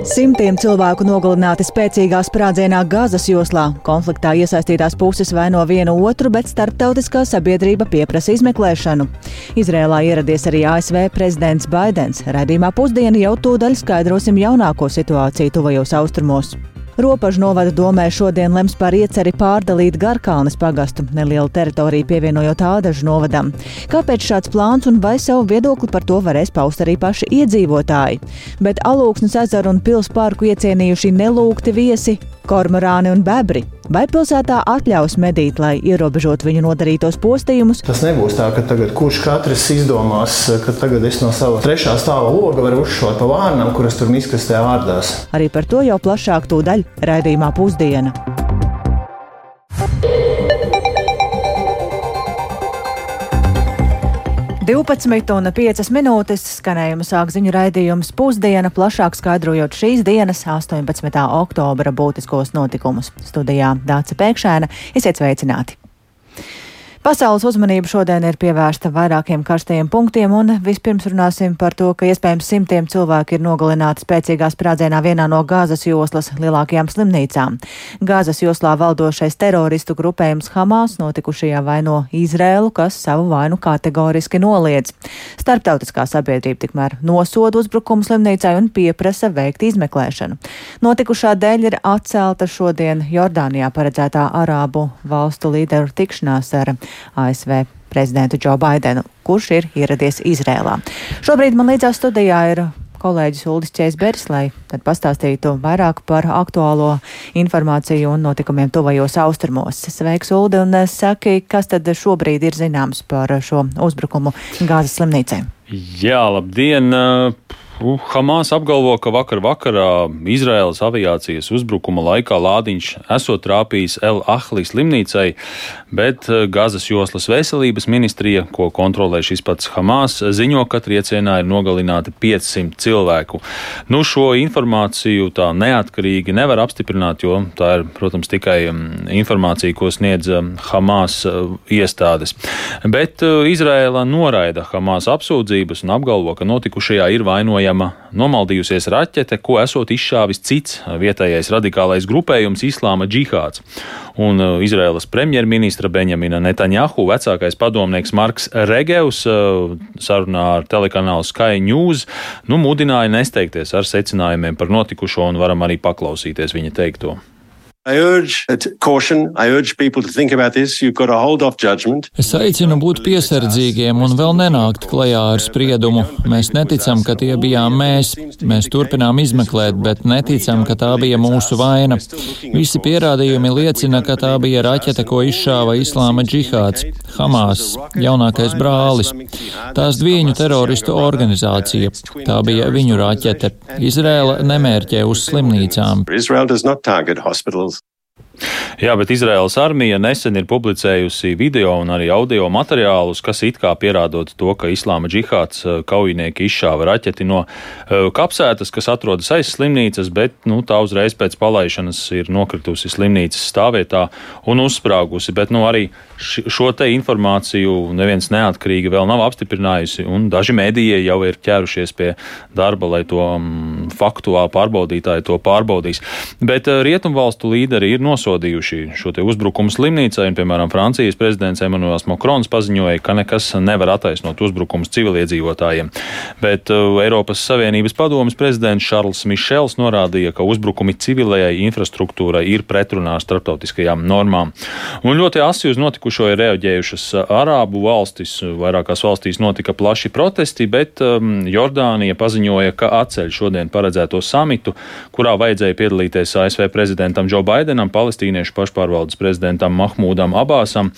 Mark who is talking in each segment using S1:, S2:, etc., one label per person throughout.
S1: Simtiem cilvēku nogalināti spēcīgā sprādzienā Gazas joslā. Konfliktā iesaistītās puses vaino vienu otru, bet starptautiskā sabiedrība pieprasa izmeklēšanu. Izrēlā ieradies arī ASV prezidents Baidens. Radījumā pusdiena jau tūdaļ skaidrosim jaunāko situāciju tuvajos austrumos. Ropažu novada domē šodien lems par ieceri pārdalīt Garkalnes pagastu, nelielu teritoriju pievienojot Ādažu novadam. Kāpēc šāds plāns un vai savu viedokli par to varēs paust arī paši iedzīvotāji? Bet Alūksnes ezeru un pils parku iecienījuši nelūgti viesi kormorāni un bebri. Vai pilsētā atļaus medīt, lai ierobežotu viņu nodarītos postījumus?
S2: Tas nebūs tā, ka tagad kurš katrs izdomās, ka tagad es no sava trešā stāva loga varu uzšaut pa vārnam, kuras tur miskastē ārdās.
S1: Arī par to jau plašāk tūdaļ raidījumā pusdiena. 12,5 minūtes skanējuma sāk ziņu raidījums pusdiena, plašāk skaidrojot šīs dienas, 18. oktobra būtiskos notikumus. Studijā Dāca Pēkšēna, esiet sveicināti! Pasaules uzmanība šodien ir pievērsta vairākiem karstajiem punktiem, un vispirms runāsim par to, ka iespējams simtiem cilvēku ir nogalināti spēcīgā sprādzienā vienā no Gāzes joslas lielākajām slimnīcām. Gāzes joslā valdošais teroristu grupējums Hamas notikušajā vaino Izrēlu, kas savu vainu kategoriski noliedz. Starptautiskā sabiedrība tikmēr nosoda uzbrukumu slimnīcai un pieprasa veikt izmeklēšanu. Notikušā dēļ ir atcelta šodien Jordānijā paredzētā Arābu valstu līderu tikšanās ar ASV prezidentu Džo Baidenu, kurš ir ieradies Izrēlā. Šobrīd man līdzās studijā ir kolēģis Uldis Čēsberis, lai tad pastāstītu vairāk par aktuālo informāciju un notikumiem tuvajos austrumos. Sveiks, Uldi, un saki, kas tad šobrīd ir zināms par šo uzbrukumu gāzes slimnīcē?
S3: Jā, labdien! Hamas apgalvo, ka vakar vakarā Izraēlas aviācijas uzbrukuma laikā lādiņš esot trāpījis El Ahli slimnīcai, bet eh, Gazas joslas veselības ministrija, ko kontrolē šis pats Hamas, ziņo, ka triecienā ir nogalināti 500 cilvēku. Nu, šo informāciju tā neatkarīgi nevar apstiprināt, jo tā ir, protams, tikai mm, informācija, ko sniedz mm, Hamas eh, iestādes. Bet eh, Izraēla noraida Hamas apsūdzības un apgalvo, ka notikušajā ir vainojama iespējama nomaldījusies raķete, ko esot izšāvis cits vietējais radikālais grupējums Islāma džihāds. Un uh, Izraēlas premjerministra Benjamina Netanjahu vecākais padomnieks Marks Regevs uh, sarunā ar telekanālu Sky News nu, mudināja nesteigties ar secinājumiem par notikušo un varam arī paklausīties viņa teikto.
S4: Es aicinu būt piesardzīgiem un vēl nenākt klajā ar spriedumu. Mēs neticam, ka tie bijām mēs. Mēs turpinām izmeklēt, bet neticam, ka tā bija mūsu vaina. Visi pierādījumi liecina, ka tā bija raķete, ko izšāva Islāma džihāds, Hamas, jaunākais brālis. Tās dviņu teroristu organizācija. Tā bija viņu raķete. Izrēla nemērķē uz slimnīcām.
S3: Jā, bet Izraels armija nesen ir publicējusi video un arī audio materiālus, kas it kā pierādot to, ka Islāma džihāds eh, kaujinieki izšāva raķeti no uh, kapsētas, kas atrodas aiz slimnīcas, bet nu, tā uzreiz pēc palaišanas ir nokritusi slimnīcas stāvvietā un uzsprāgusi. Bet nu, arī šo te informāciju neviens neatkarīgi vēl nav apstiprinājusi, un daži mēdīji jau ir ķērušies pie darba, lai to um, faktuāli pārbaudītāji to pārbaudīs. Bet uh, rietumvalstu līderi ir nosūtījuši nosodījuši šo uzbrukumu slimnīcai, un, piemēram, Francijas prezidents Emmanuels Makrons paziņoja, ka nekas nevar attaisnot uzbrukumus civiliedzīvotājiem. Bet uh, Eiropas Savienības padomas prezidents Šarls Mišels norādīja, ka uzbrukumi civilējai infrastruktūrai ir pretrunā ar starptautiskajām normām. Un ļoti asi uz notikušo ir reaģējušas Arābu valstis. Vairākās valstīs notika plaši protesti, bet um, Jordānija paziņoja, ka atceļ šodien paredzēto samitu, kurā vajadzēja piedalīties ASV prezidentam Džo Baidenam, Palestīnas palestīniešu pašpārvaldes prezidentam Mahmūdam Abāsam,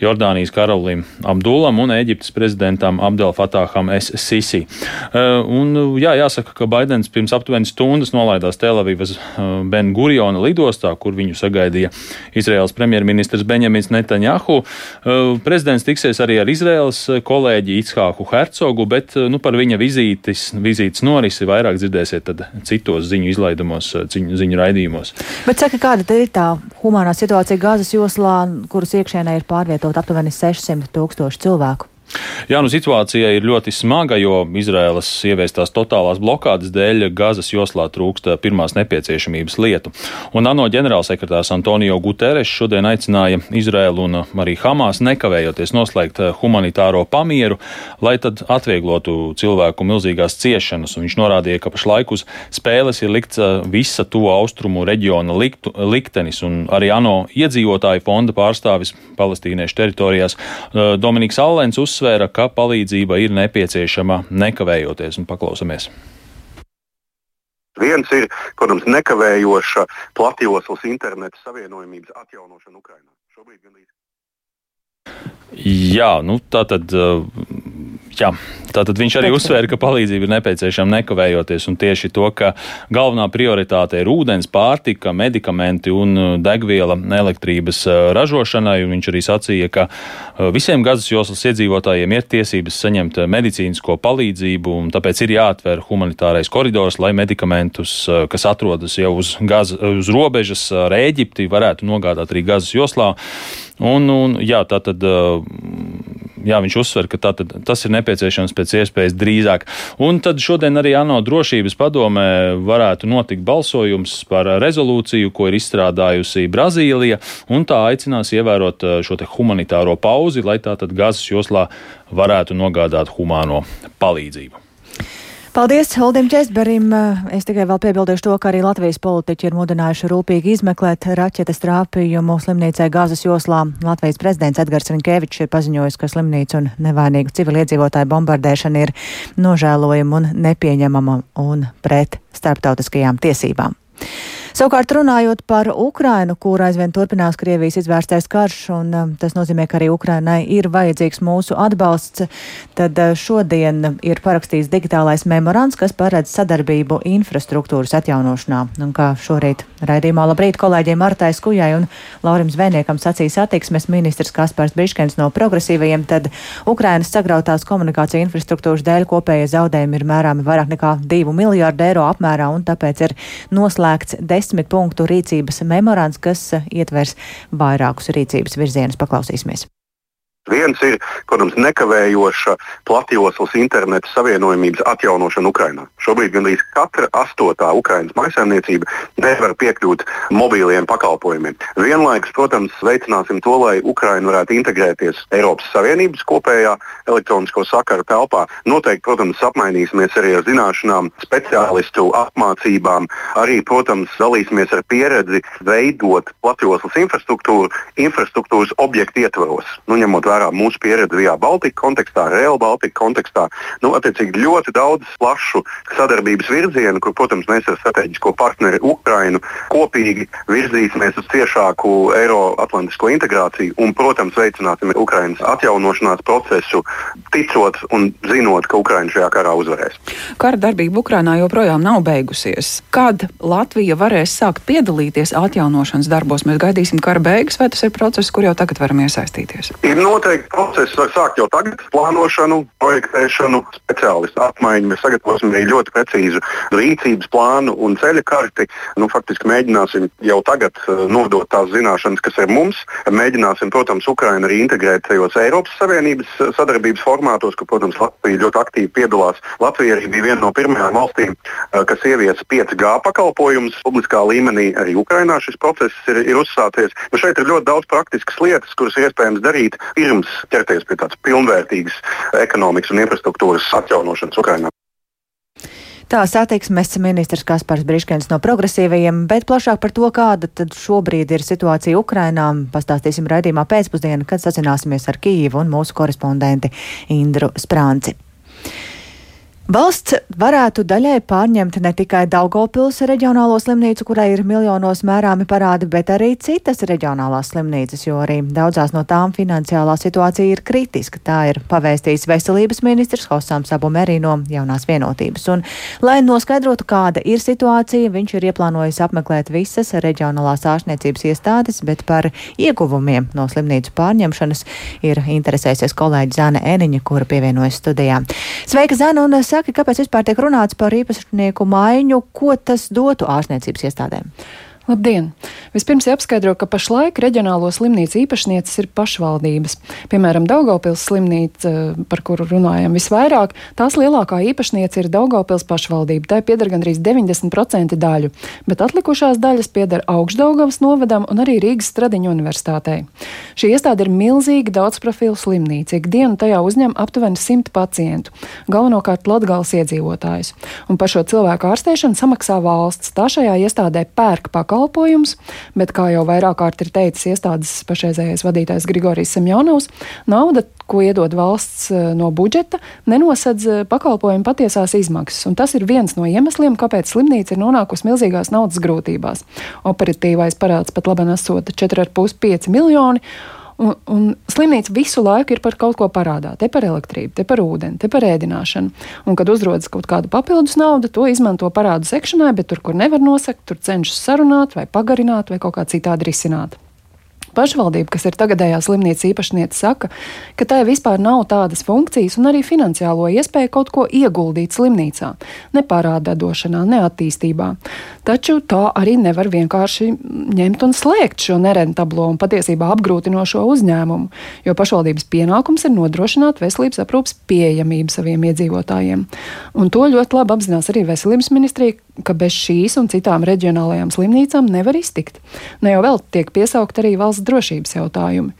S3: Jordānijas karalim Abdulam un Eģiptes prezidentam Abdel Fatāham S. Sisi. Uh, un, jā, jāsaka, ka Baidens pirms aptuveni stundas nolaidās Telavivas uh, Ben Guriona lidostā, kur viņu sagaidīja Izraels premjerministrs Benjamins Netanjahu. Uh, prezidents tiksies arī ar Izraels kolēģi Itshāku Hercogu, bet nu, par viņa vizītes, vizītes norisi vairāk dzirdēsiet citos ziņu izlaidumos, ziņu, ziņu raidījumos.
S1: Bet saka, kāda ir tā humānā situācija Gāzes joslā, kuras iekšienē ir pārvietot aptuveni 600 tūkstoši cilvēku.
S3: Jā, nu situācija ir ļoti smaga, jo Izraēlas ieviestās totālās blokādes dēļ Gazas joslā trūkst pirmās nepieciešamības lietu. Un ANO ģenerālsekretārs Antonio Guterres šodien aicināja Izraēlu un arī Hamas nekavējoties noslēgt humanitāro pamieru, lai tad atvieglotu cilvēku milzīgās ciešanas. Un viņš norādīja, ka pašlaik uz spēles ir likts visa to austrumu reģiona liktu, liktenis, un arī ANO iedzīvotāju fonda pārstāvis palestīniešu teritorijās Dominiks Allens uzsver, uzsvēra, ka palīdzība ir nepieciešama nekavējoties un paklausamies.
S5: Viens ir, protams, nekavējoša platjoslas interneta savienojumības atjaunošana Ukrajinā. Šobrīd gan līdz.
S3: Jā, nu tā tad. Jā, Tātad viņš arī uzsvēra, ka palīdzība ir nepieciešama nekavējoties, un tieši to, ka galvenā prioritāte ir ūdens, pārtika, medikamenti un uh, degviela elektrības uh, ražošanai. Viņš arī sacīja, ka uh, visiem Gazas joslas iedzīvotājiem ir tiesības saņemt medicīnisko palīdzību, un tāpēc ir jāatver humanitārais koridors, lai medikamentus, kas atrodas jau uz, gaz, uz robežas ar Ēģipti, varētu nogādāt arī Gazas joslā. Un, un, jā, tā tad jā, viņš uzsver, ka tā, tad, tas ir nepieciešams pēc iespējas drīzāk. Un tad šodien arī ANO drošības padomē varētu notikt balsojums par rezolūciju, ko ir izstrādājusi Brazīlija, un tā aicinās ievērot šo humanitāro pauzi, lai tā tad Gazas joslā varētu nogādāt humāno palīdzību.
S1: Paldies Holdim Česberim. Es tikai vēl piebildīšu to, ka arī Latvijas politiķi ir mudinājuši rūpīgi izmeklēt raķetes trāpījumu slimnīcai Gāzes joslā. Latvijas prezidents Edgars Rinkēvičs ir paziņojis, ka slimnīca un nevainīgu civiliedzīvotāju bombardēšana ir nožēlojama un nepieņemama un pret starptautiskajām tiesībām. Savukārt runājot par Ukrainu, kur aizvien turpinās Krievijas izvērstais karš, un um, tas nozīmē, ka arī Ukrainai ir vajadzīgs mūsu atbalsts, tad uh, šodien ir parakstīts digitālais memorands, kas paredz sadarbību infrastruktūras atjaunošanā. Un kā šorīt raidījumā labrīt kolēģiem Martai Skujai un Laurim Zvēniekam sacīja satiksmes ministrs Kaspars Biškens no progresīvajiem, tad Ukrainas sagrautās komunikācija infrastruktūras dēļ kopējie zaudējumi ir mērāmi vairāk nekā 2 miljārdu eiro apmērā, un tāpēc ir noslēgts desmit punktu rīcības memorands, kas eh, ietvers vairākus rīcības virzienus. Paklausīsimies!
S5: Viens ir, protams, nekavējoša platjoslas interneta savienojumības atjaunošana Ukrajinā. Šobrīd gandrīz katra astotā Ukraiņas maisaimniecība nevar piekļūt mobiliem pakalpojumiem. Vienlaikus, protams, veicināsim to, lai Ukraina varētu integrēties Eiropas Savienības kopējā elektronisko sakaru telpā. Noteikti, protams, apmainīsimies arī ar zināšanām, speciālistu apmācībām, arī, protams, dalīsimies ar pieredzi veidot platjoslas infrastruktūru infrastruktūras objektu ietvaros. Nu, vērā mūsu pieredzi Vijā Baltika kontekstā, Real Baltica kontekstā. Nu, attiecīgi ļoti daudz plašu sadarbības virzienu, kur, protams, mēs ar strateģisko partneri Ukrainu kopīgi virzīsimies uz ciešāku Eiroatlantisko integrāciju un, protams, veicināsim Ukrainas atjaunošanās procesu, ticot un zinot, ka Ukraina šajā karā uzvarēs.
S6: Kara darbība Ukrainā joprojām nav beigusies. Kad Latvija varēs sākt piedalīties atjaunošanas darbos, mēs gaidīsim kara beigas, vai tas ir process, kur jau tagad varam iesaistīties?
S5: Ir noteikti process var sākt jau tagad. Plānošanu, projektēšanu, speciālistu apmaiņu. Mēs sagatavosim arī ļoti precīzu rīcības plānu un ceļa karti. Nu, faktiski mēģināsim jau tagad uh, nodot tās zināšanas, kas ir mums. Mēģināsim, protams, Ukrainu arī integrēt tajos Eiropas Savienības uh, sadarbības formātos, kur, protams, Latvija ļoti aktīvi piedalās. Latvija arī bija viena no pirmajām valstīm, uh, kas ieviesa 5G pakalpojumus publiskā līmenī. Arī Ukrainā šis process ir, ir uzsācies. Nu, šeit ir ļoti daudz praktiskas lietas, kuras iespējams darīt pirms ķerties pie tādas pilnvērtīgas ekonomikas un infrastruktūras atjaunošanas Ukrajinā.
S1: Tā satiksmes ministrs Kaspars Briškens no progresīvajiem, bet plašāk par to, kāda tad šobrīd ir situācija Ukrainā, pastāstīsim raidījumā pēcpusdienā, kad sazināsimies ar Kīvu un mūsu korespondenti Indru Sprānci. Valsts varētu daļai pārņemt ne tikai Daugopils reģionālo slimnīcu, kurai ir miljonos mērāmi parādi, bet arī citas reģionālās slimnīcas, jo arī daudzās no tām finansiālā situācija ir kritiska. Tā ir pavēstījis veselības ministrs Hosām Sabumerī no jaunās vienotības. Un, lai noskaidrotu, kāda ir situācija, viņš ir ieplānojis apmeklēt visas reģionālās ārstniecības iestādes, bet par ieguvumiem no slimnīcu pārņemšanas ir interesējusies kolēģi Zana Eniņa, kura pievienojas studijā. Sveika, Zana! Saki, kāpēc vispār tiek runāts par īpašnieku maiņu, ko tas dotu ārstniecības iestādēm?
S7: Labdien! Vispirms jāapskaidro, ka pašlaik reģionālo slimnīcu īpašnieces ir pašvaldības. Piemēram, Daugopils slimnīca, par kuru runājam visvairāk, tās lielākā īpašniece ir Daugopils pašvaldība. Tai pieder gandrīz 90% daļu, bet atlikušās daļas pieder Augšdaugavas novadam un arī Rīgas Stradiņu universitātei. Šī iestāde ir milzīga daudzprofilu slimnīca. Ikdienu tajā uzņem aptuveni 100 pacientu, galvenokārt Latgales iedzīvotājus. Un par šo cilvēku ārstēšanu samaksā valsts. Tā šajā iestādē pērk pakalpojumus pakalpojums, bet, kā jau vairāk kārt ir teicis iestādes pašreizējais vadītājs Grigorijs Semjonovs, nauda, ko iedod valsts eh, no budžeta, nenosedz eh, pakalpojumu patiesās izmaksas. Un tas ir viens no iemesliem, kāpēc slimnīca ir nonākusi milzīgās naudas grūtībās. Operatīvais parāds pat labi nesota 4,5 miljoni. Un, un slimnīca visu laiku ir par kaut ko parādā. Te par elektrību, te par ūdeni, te par ēdināšanu. Un, kad uzrodas kaut kāda papildus nauda, to izmanto parādu sekšanai, bet tur, kur nevar nosakt, tur cenšas sarunāt vai pagarināt vai kaut kā citādi risināt. Pašvaldība, kas ir tagadējā slimnīcas īpašniece, saka, ka tai vispār nav tādas funkcijas un arī finansiālo iespēju kaut ko ieguldīt slimnīcā, ne parāda došanā, ne attīstībā. Taču tā arī nevar vienkārši ņemt un slēgt šo nerentablo un patiesībā apgrūtinošo uzņēmumu, jo pašvaldības pienākums ir nodrošināt veselības aprūpas pieejamību saviem iedzīvotājiem. Un to ļoti labi apzinās arī veselības ministrija, ka bez šīs un citām reģionālajām slimnīcām nevar iztikt. Ne jau vēl tiek piesaukt arī valsts valsts drošības jautājumi.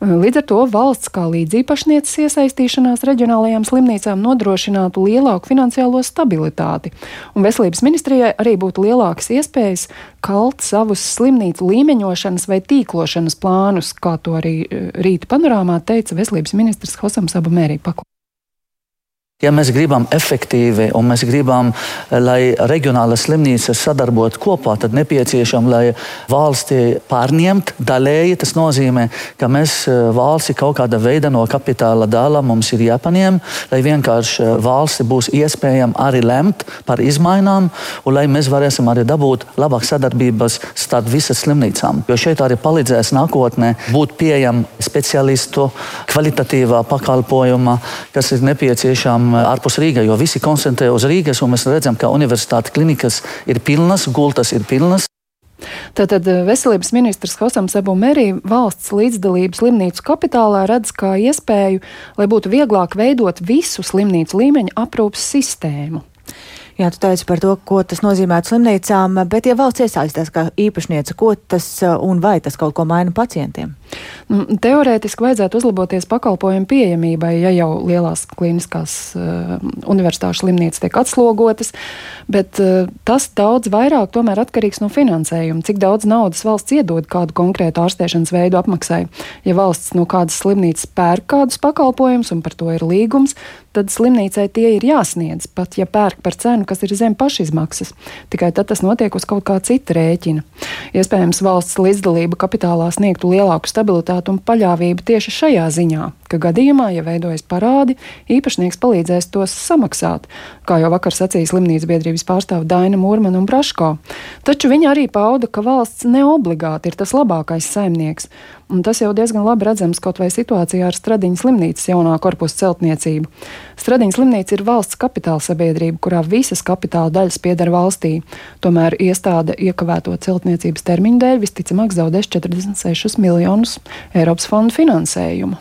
S7: Līdz ar to valsts kā līdzīpašnieces iesaistīšanās reģionālajām slimnīcām nodrošinātu lielāku finansiālo stabilitāti, un veselības ministrijai arī būtu lielākas iespējas kalt savus slimnīcu līmeņošanas vai tīklošanas plānus, kā to arī rīta panorāmā teica veselības ministrs Hosams Abamērī Pakla.
S8: Ja mēs gribam efektīvi un mēs gribam, eh, lai reģionālās slimnīcas sadarbotu kopā, tad nepieciešams, lai valsti pārņemt daļēji. Tas nozīmē, ka mēs eh, valsti kaut kāda veida no kapitāla dala mums ir jāpaņem, lai vienkārši eh, valsti būs iespējams arī lemt par izmaiņām, un lai mēs varēsim arī dabūt labāk sadarbības starp visām slimnīcām. Jo šeit arī palīdzēs nākotnē būt pieejam speciālistu kvalitatīvā pakalpojuma, kas ir nepieciešama ārpus Rīgas, jo visi koncentrē uz Rīgas, un mēs redzam, ka universitātes klinikas ir pilnas, gultas ir pilnas.
S7: Tātad eh, veselības ministrs Hosams Ebu Merī valsts līdzdalību slimnīcu kapitālā redz kā iespēju, lai būtu vieglāk veidot visu slimnīcu līmeņa aprūpas sistēmu.
S1: Jā, tu teici par to, ko tas nozīmētu slimnīcām, bet ja valsts iesaistās kā īpašniece, ko tas uh, un vai tas kaut ko maina pacientiem?
S7: Nu, teorētiski vajadzētu uzlaboties pakalpojumu pieejamībai, ja jau lielās klīniskās uh, universitāšu slimnīcas tiek atslogotas, bet uh, tas daudz vairāk tomēr atkarīgs no finansējuma, cik daudz naudas valsts iedod kādu konkrētu ārstēšanas veidu apmaksai. Ja valsts no kādas slimnīcas pērk kādus pakalpojumus un par to ir līgums, tad slimnīcai tie ir jāsniedz, pat ja pērk par cenu, kas ir zem pašizmaksas. Tikai tad tas notiek uz kaut kā cita rēķina. Iespējams, valsts līdzdalība kapitālā sniegtu lielāku stabilitāti un paļāvību tieši šajā ziņā, ka gadījumā, ja veidojas parādi, īpašnieks palīdzēs tos samaksāt, kā jau vakar sacīja slimnīcas biedrības pārstāve Daina Mūrmana un Braško. Taču viņa arī pauda, ka valsts neobligāti ir tas labākais saimnieks, un tas jau diezgan labi redzams kaut vai situācijā ar Stradiņas slimnīcas jaunā korpusa celtniecību. Stradiņas slimnīca ir valsts kapitāla sabiedrība, kurā visas kapitāla daļas pieder valstī. Tomēr iestāde iekavēto celtniecības termiņu dēļ visticamāk zaudēs 46 miljonus Eiropas fondu finansējumu.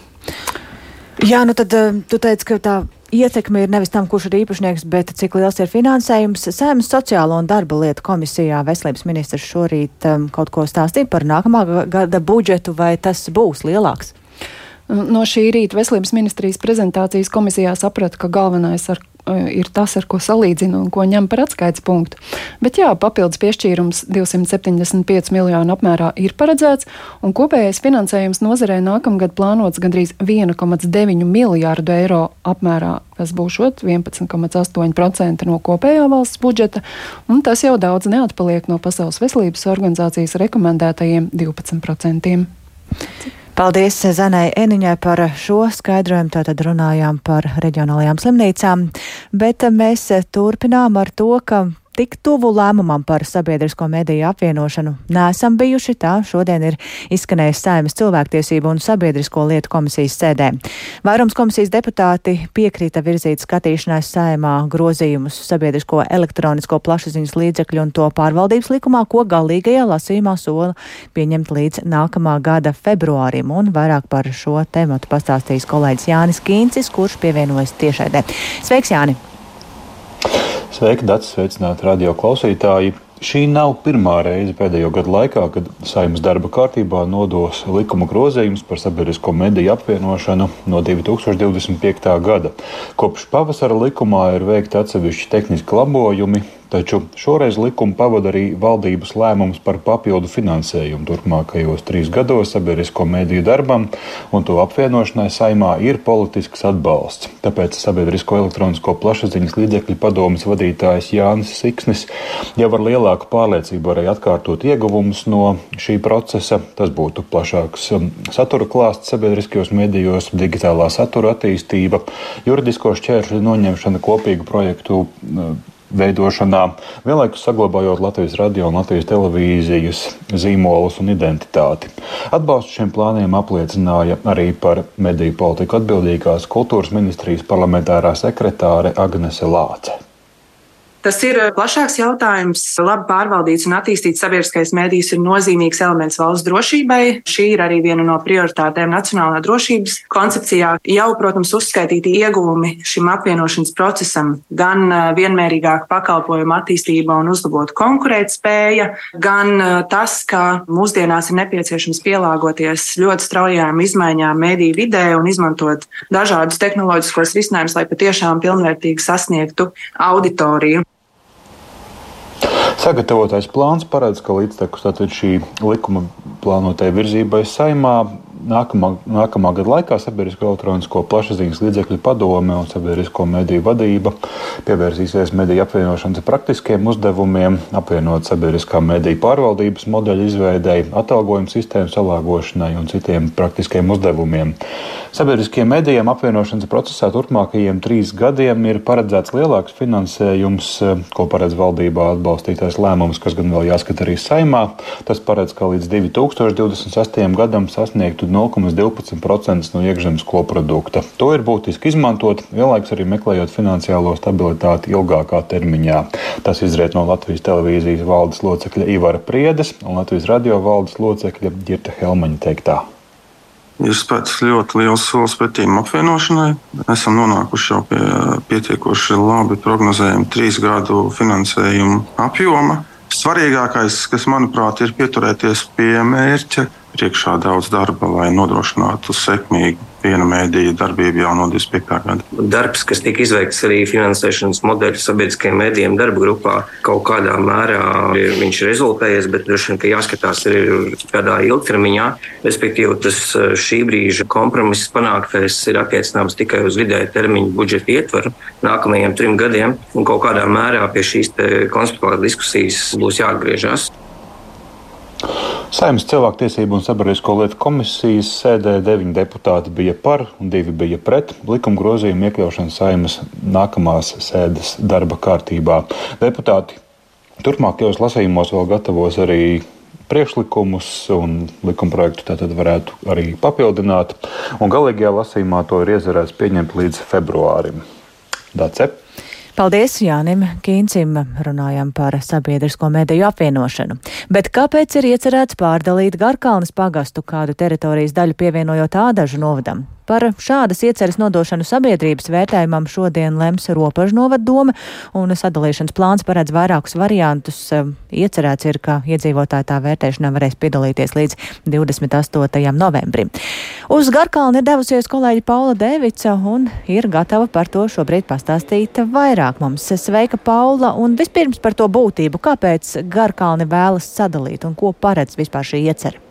S1: Jā, nu tad eh, tu teici, ka tā ietekme ir nevis tam, kurš ir īpašnieks, bet cik liels ir finansējums. Sēmas sociālo un darba lietu komisijā veselības ministrs šorīt um, kaut ko stāstīja par nākamā gada budžetu, vai tas būs lielāks?
S7: No šī rīta veselības ministrijas prezentācijas komisijā saprata, ka galvenais, ar ir tas, ar ko salīdzina un ko ņem par atskaites punktu. Bet jā, papildus piešķīrums 275 miljonu apmērā ir paredzēts, un kopējais finansējums nozarē nākamgad plānots gandrīz 1,9 miljārdu eiro apmērā, kas būs 11,8% no kopējā valsts budžeta, un tas jau daudz neatpaliek no Pasaules veselības organizācijas rekomendētajiem 12%.
S1: Paldies Zanai Eniņai par šo skaidrojumu. Tātad runājām par reģionālajām slimnīcām, bet mēs turpinām ar to, ka tik tuvu lēmumam par sabiedrisko mediju apvienošanu neesam bijuši. Tā šodien ir izskanējis Saimas cilvēktiesību un sabiedrisko lietu komisijas sēdē. Vairums komisijas deputāti piekrīta virzīt skatīšanai Saimā grozījumus sabiedrisko elektronisko plašsaziņas līdzekļu un to pārvaldības likumā, ko galīgajā lasījumā sola pieņemt līdz nākamā gada februārim. Un vairāk par šo tematu pastāstīs kolēģis Jānis Kīncis, kurš pievienojas tiešaidē. Sveiks, Jāni!
S9: Sveiki, Dārts, sveicināti radio klausītāji! Šī nav pirmā reize pēdējo gadu laikā, kad saimnes darba kārtībā nodos likuma grozījums par sabiedrisko mediju apvienošanu no 2025. gada. Kopš pavasara likumā ir veikti atsevišķi tehniski labojumi, taču šoreiz likumu pavada arī valdības lēmums par papildu finansējumu turpmākajos trīs gados sabiedrisko mediju darbam, un to apvienošanai saimā ir politisks atbalsts. Tāpēc Sabiedrisko elektronisko plašsaziņas līdzekļu padomas vadītājs Jānis Siksnis jau ar lielāku pārliecību varēja atkārtot ieguvumus no šī procesa. Tas būtu plašāks um, satura klāsts sabiedriskajos medijos, digitālā satura attīstība, juridisko šķēršļu noņemšana kopīgu projektu uh, veidošanā, vienlaikus saglabājot Latvijas radio un Latvijas televīzijas zīmolus un identitāti. Atbalstu šiem plāniem apliecināja arī par mediju politiku atbildīgās kultūras ministrijas parlamentārā sekretāre Agnese Lāce.
S10: Tas ir eh, plašāks jautājums. Labi pārvaldīts un attīstīts sabiedriskais mēdījis ir nozīmīgs elements valsts drošībai. Šī ir arī viena no prioritātēm nacionālā drošības koncepcijā. Jau, protams, uzskaitīti ieguvumi šim apvienošanas procesam gan eh, vienmērīgāka pakalpojuma attīstība un uzlabota konkurētspēja, gan eh, tas, ka mūsdienās ir nepieciešams pielāgoties ļoti straujām izmaiņām mēdīju vidē un izmantot dažādus tehnoloģiskos risinājumus, lai patiešām pilnvērtīgi sasniegtu auditoriju.
S9: Sagatavotais plāns paredz, ka līdztekus šī likuma plānotai virzībai saimā nākamā, nākamā gada laikā Sabiedrisko elektronisko plašsaziņas līdzekļu padome un Sabiedrisko mediju vadība pievērsīsies mediju apvienošanas praktiskiem uzdevumiem, apvienot sabiedriskā mediju pārvaldības modeļu izveidēji, atalgojumu sistēmu salāgošanai un citiem praktiskiem uzdevumiem. Sabiedriskiem medijiem apvienošanas procesā turpmākajiem trīs gadiem ir paredzēts lielāks finansējums, ko paredz valdībā atbalstītais lēmums, kas gan vēl jāskata arī saimā. Tas paredz, ka līdz 2028. gadam sasniegtu 0,12% no iekšzemes koprodukta. To ir būtiski izmantot, vienlaikus arī meklējot finansiālo stabilitāti ilgākā termiņā. Tas izriet no Latvijas televīzijas valdes locekļa Ivara Priedes un Latvijas radio valdes locekļa Girta Helmaņa teiktā.
S11: Ir spēts ļoti liels solis pretīm apvienošanai. Esam nonākuši jau pie pietiekoši labi prognozējuma trīs gadu finansējuma apjoma. Svarīgākais, kas manuprāt, ir pieturēties pie mērķa priekšā daudz darba, lai nodrošinātu sekmīgu viena mēdīja darbību jau no 25. gada.
S12: Darbs, kas tika izveikts arī finansēšanas modeļu sabiedriskajiem mēdījiem darba grupā, kaut kādā mērā viņš ir rezultējies, bet droši vien, ka jāskatās arī kādā ilgtermiņā. Respektīvi, tas eh, šī brīža kompromiss panāktais ir attiecināms tikai uz vidēja termiņa budžeta ietvaru nākamajiem trim gadiem, un kaut kādā mērā pie šīs konstruktīvās diskusijas būs jāatgriežas.
S9: Saimnes cilvēktiesību un sabiedrisko lietu komisijas sēdē deviņi deputāti bija par un divi bija pret likuma grozījumu iekļaušanu saimnes nākamās sēdes darba kārtībā. Deputāti turpmākajos lasījumos vēl gatavos arī priekšlikumus un likumprojektu tātad varētu arī papildināt. Un galīgajā lasījumā to ir iezerēts pieņemt līdz februārim. Dacep.
S1: Paldies Jānim Kīncim, runājam par sabiedrisko mediju apvienošanu. Bet kāpēc ir iecerēts pārdalīt Garkalnes pagastu kādu teritorijas daļu pievienojot ādažu novadam? Par šādas ieceres nodošanu sabiedrības vērtējumam šodien lems Ropažu novadome, un sadalīšanas plāns paredz vairākus variantus. Iecerēts ir, ka iedzīvotāji tā vērtēšanā varēs piedalīties līdz 28. novembrim. Uz Garkalni ir devusies kolēģi Paula Devica un ir gatava par to šobrīd pastāstīt vairāk mums. Sveika, Paula, un vispirms par to būtību, kāpēc Garkalni vēlas sadalīt un ko paredz vispār šī iecerē.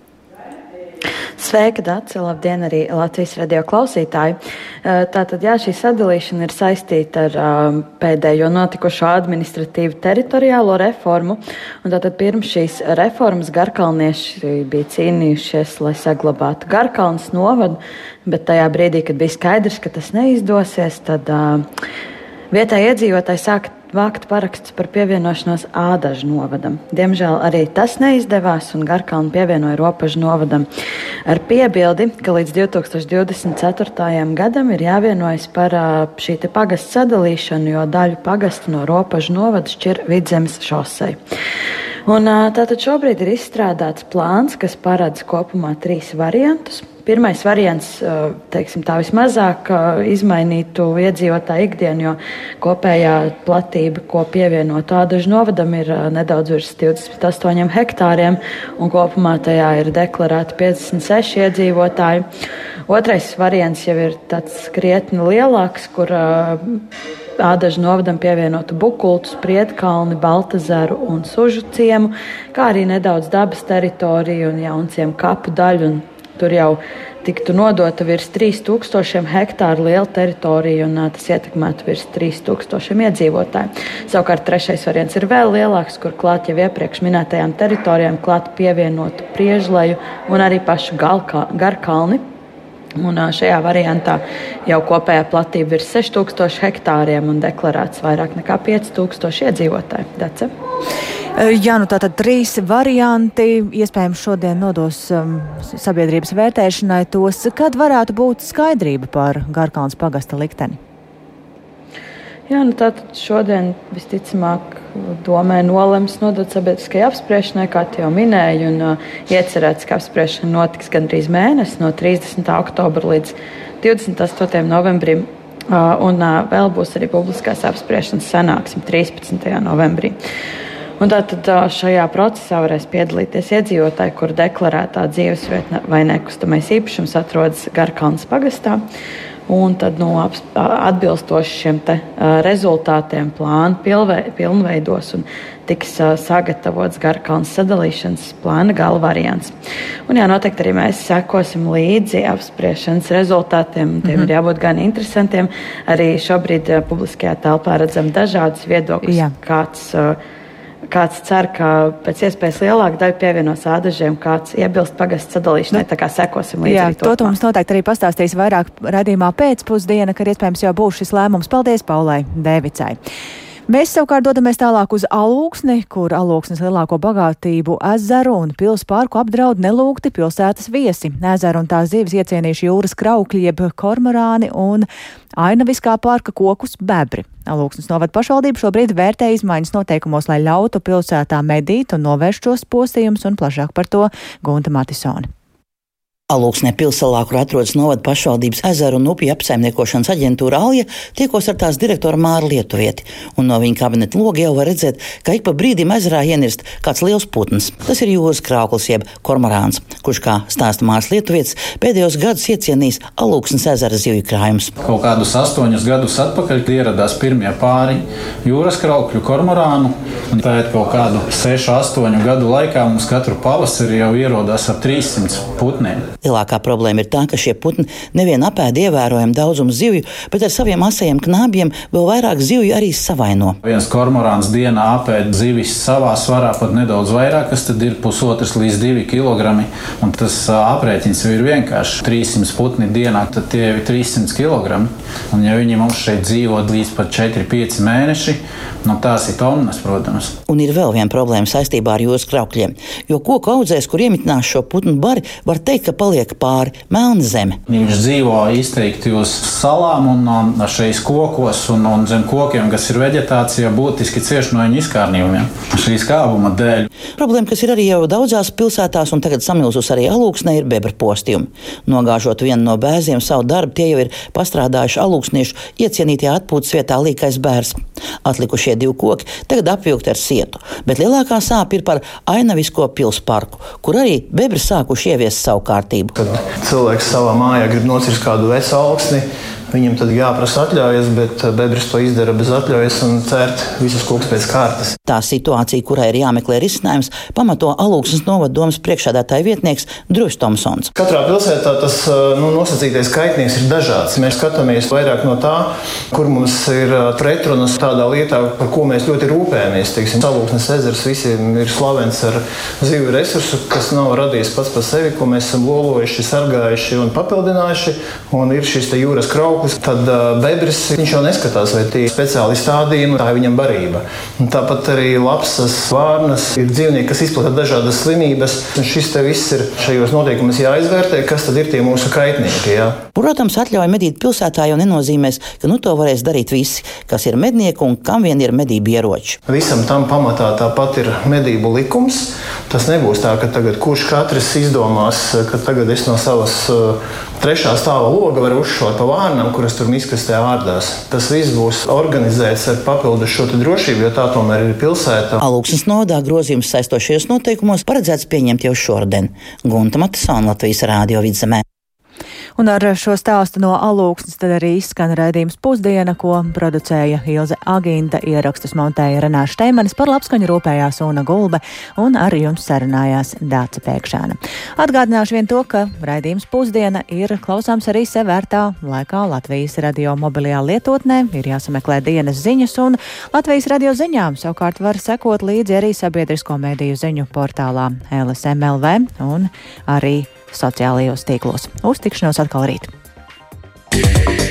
S13: Sveika, Dārts! Labdien, arī Latvijas radio klausītāji! Eh, tātad, jā, šī sadalīšana ir saistīta ar um, pēdējo notikušo administratīvu teritoriālo reformu. Tātad pirms šīs reformas garkalnieši bija cīnījušies, lai saglabātu Garkalnas novadu, bet tajā brīdī, kad bija skaidrs, ka tas neizdosies, tad uh, vietējie iedzīvotāji sāka vākt parakstus par pievienošanos Ādažu novadam. Diemžēl arī tas neizdevās, un Garkalnu pievienoja Ropažu novadam ar piebildi, ka līdz 2024. gadam ir jāvienojas par šī pagasta sadalīšanu, jo daļu pagastu no Ropažu novada šķir Vidzemes šosei. Un, tātad šobrīd ir izstrādāts plāns, kas paredz kopumā trīs variantus. Pirmais variants, teiksim, tā vismazāk izmainītu iedzīvotāju ikdienu, jo kopējā platība, ko pievienot tādažu novadam, ir nedaudz virs 28 hektāriem, un kopumā tajā ir deklarēti 56 iedzīvotāji. Otrais variants jau ir tāds krietni lielāks, kur Ādažu novadam pievienotu Bukultu, Spriedkalni, Baltazaru un Sužu ciemu, kā arī nedaudz dabas teritoriju un jaunciem kapu daļu. Un tur jau tiktu nodota virs 3000 hektāru liela teritorija, un tas ietekmētu virs 3000 iedzīvotāju. Savukārt trešais variants ir vēl lielāks, kur klāt jau iepriekš minētajām teritorijām klāt pievienotu priežleju un arī pašu galka, garkalni. Un šajā variantā jau kopējā platība ir 6000 hektāriem un deklarēts vairāk nekā 5000 iedzīvotāju. Dace?
S1: Jā, nu tātad trīs varianti. Iespējams, šodien nodos um, sabiedrības vērtēšanai tos, kad varētu būt skaidrība par Garkalnas pagasta likteni.
S13: Jā, nu tātad šodien visticamāk domē nolems nodot sabiedriskajai apspriešanai, kā jau minēju, un uh, iecerēts, ka apspriešana notiks gandrīz mēnesi, no 30. oktobra līdz 28. novembrim. Uh, un uh, vēl būs arī publiskās apspriešanas sanāksme 13. novembrī. Un tātad uh, šajā procesā varēs piedalīties iedzīvotāji, kur deklarētā dzīvesvieta vai nekustamais īpašums atrodas Garkalnas pagastā. Un tad nu, atbilstoši šiem te, rezultātiem plānu pilnveidos un tiks sagatavots Garkalnas sadalīšanas plāna gala variants. Un jā, noteikti arī mēs sekosim līdzi apspriešanas rezultātiem. Tiem mm -hmm. ir jābūt gan interesantiem. Arī šobrīd publiskajā telpā redzam dažādas viedokļus, jā. kāds uh, kāds cer, ka pēc iespējas lielāka daļa pievienos ādažiem, kāds iebilst pagastu sadalīšanai. Tā kā sekosim līdzi. Jā,
S1: to, to mums noteikti arī pastāstīs vairāk radījumā pēcpusdiena, kad iespējams jau būs šis lēmums. Paldies Paulai Devicai! Mēs savukārt dodamies tālāk uz Alūksni, kur Alūksnes lielāko bagātību ezeru un pils parku apdraud nelūgti pilsētas viesi. Ezeru un tās zivis iecienījuši jūras kraukļi, jeb kormorāni un ainaviskā parka kokus bebri. Alūksnes novada pašvaldība šobrīd vērtē izmaiņas noteikumos, lai ļautu pilsētā medīt un novērst šos postījumus un plašāk par to Gunta Matisoni.
S14: Alūksnē pilsalā, kur atrodas novada pašvaldības ezeru un upju apsaimniekošanas aģentūra Alja, tiekos ar tās direktoru Māru Lietuvieti, un no viņa kabineta loga jau var redzēt, ka ik pa brīdim ezerā ienirst kāds liels putns. Tas ir jūras krāklis jeb kormorāns, kurš, kā stāsta Mārs Lietuvietis, pēdējos gadus iecienījis Alūksnes ezera zivju krājumus.
S15: Kaut kādus astoņus gadus atpakaļ ieradās pirmie pāri jūras kraukļu kormorānu, un pēc kaut kādu sešu, astoņu gadu laikā mums katru pavasari jau ierodās ap 300 putniem.
S14: Lielākā problēma ir tā, ka šie putni nevien apēda ievērojamu daudzumu zivju, bet ar saviem asajiem knābjiem vēl vairāk zivju arī savaino.
S15: Viens kormorāns dienā apēda zivis savā svarā pat nedaudz vairāk, kas tad ir pusotrs līdz divi kilogrami. Un tas aprēķins ir vienkārši 300 putni dienā, tad tie ir 300 kg. Un ja viņi mums šeit dzīvo līdz pat 4-5 mēneši, nu tās ir tonnas, protams.
S14: Un ir vēl viena problēma saistībā ar jūras kraukļiem. Jo koku audzēs, kur iemitnās šo putnu bari, var teikt, ka palīdz paliek pāri melna zeme.
S15: Viņš dzīvo izteikti uz salām un, šeit kokos un, un zem kokiem, kas ir vegetācija, būtiski cieši no viņa izkārnījumiem. Šīs kāpuma dēļ.
S14: Problēma, kas ir arī jau daudzās pilsētās, un tagad samilzus arī alūksnē, ir bebra postījumi. Nogāžot vienu no bērniem savu darbu, tie jau ir pastrādājuši alūksniešu iecienītajā atpūtas vietā līkais bērns. Atlikušie divi koki tagad apvilkti ar sietu, bet lielākā sāpe ir par ainavisko pilsparku, kur arī bebri sākuši ieviest savu kārtību kārtību.
S2: Kad cilvēks savā mājā grib nocirst kādu vecu augsni, Viņam tad jāprasa atļaujas, bet eh, bedres to izdara bez atļaujas un cērt visus kokus pēc kārtas.
S14: Tā situācija, kurai ir jāmeklē risinājums, pamato Alūksnes novadomas priekšādātāja vietnieks Drušs Tomsons.
S2: Katrā pilsētā tas eh, nu, nosacītais kaitnieks ir dažāds. Mēs skatāmies vairāk no tā, kur mums ir eh, pretrunas tādā lietā, par ko mēs ļoti rūpējamies. Teiksim, Alūksnes ezers visiem ir slavens ar zivju resursu, kas nav radījis pats par sevi, ko mēs esam lolojuši, sargājuši un papildinājuši. Un ir šis jūras krauks auglis, tad bebris jau neskatās, vai tie ir speciāli stādījumi, tā ir viņam barība. Un tāpat arī lapsas, vārnas ir dzīvnieki, kas izplata dažādas slimības. Šis te viss ir šajos noteikumos jāizvērtē, kas tad ir tie mūsu kaitnieki. Jā.
S14: Protams, atļauja medīt pilsētā jau nenozīmēs, ka nu to varēs darīt visi, kas ir mednieki un kam vien ir medību ieroči.
S2: Visam tam pamatā tāpat ir medību likums. Tas nebūs tā, ka tagad kurš katrs izdomās, ka tagad es no savas trešā stāva loga varu uzšaut pa vārnam, kuras tur miskastē ārdās. Tas viss būs organizēts ar papildus šo drošību, jo tā tomēr ir pilsēta.
S14: Alūksnes nodā grozījums saistošajos noteikumos paredzēts pieņemt jau šodien. Gunta Matisāna Latvijas Rādio vidzemē.
S1: Un ar šo stāstu no alūksnes tad arī izskan raidījums pusdiena, ko producēja Ilze Agīnta, ierakstus montēja Renāša Steimanis, par labskaņu rūpējās Una Gulbe un ar jums sarunājās Dāca Pēkšēna. Atgādināšu vien to, ka raidījums pusdiena ir klausāms arī sevērtā laikā Latvijas radio mobilajā lietotnē, ir jāsameklē dienas ziņas un Latvijas radio ziņām savukārt var sekot līdzi arī sabiedrisko mediju ziņu portālā LSMLV un arī sociālajos tīklos. Uztikšanos atkal rīt! Yeah.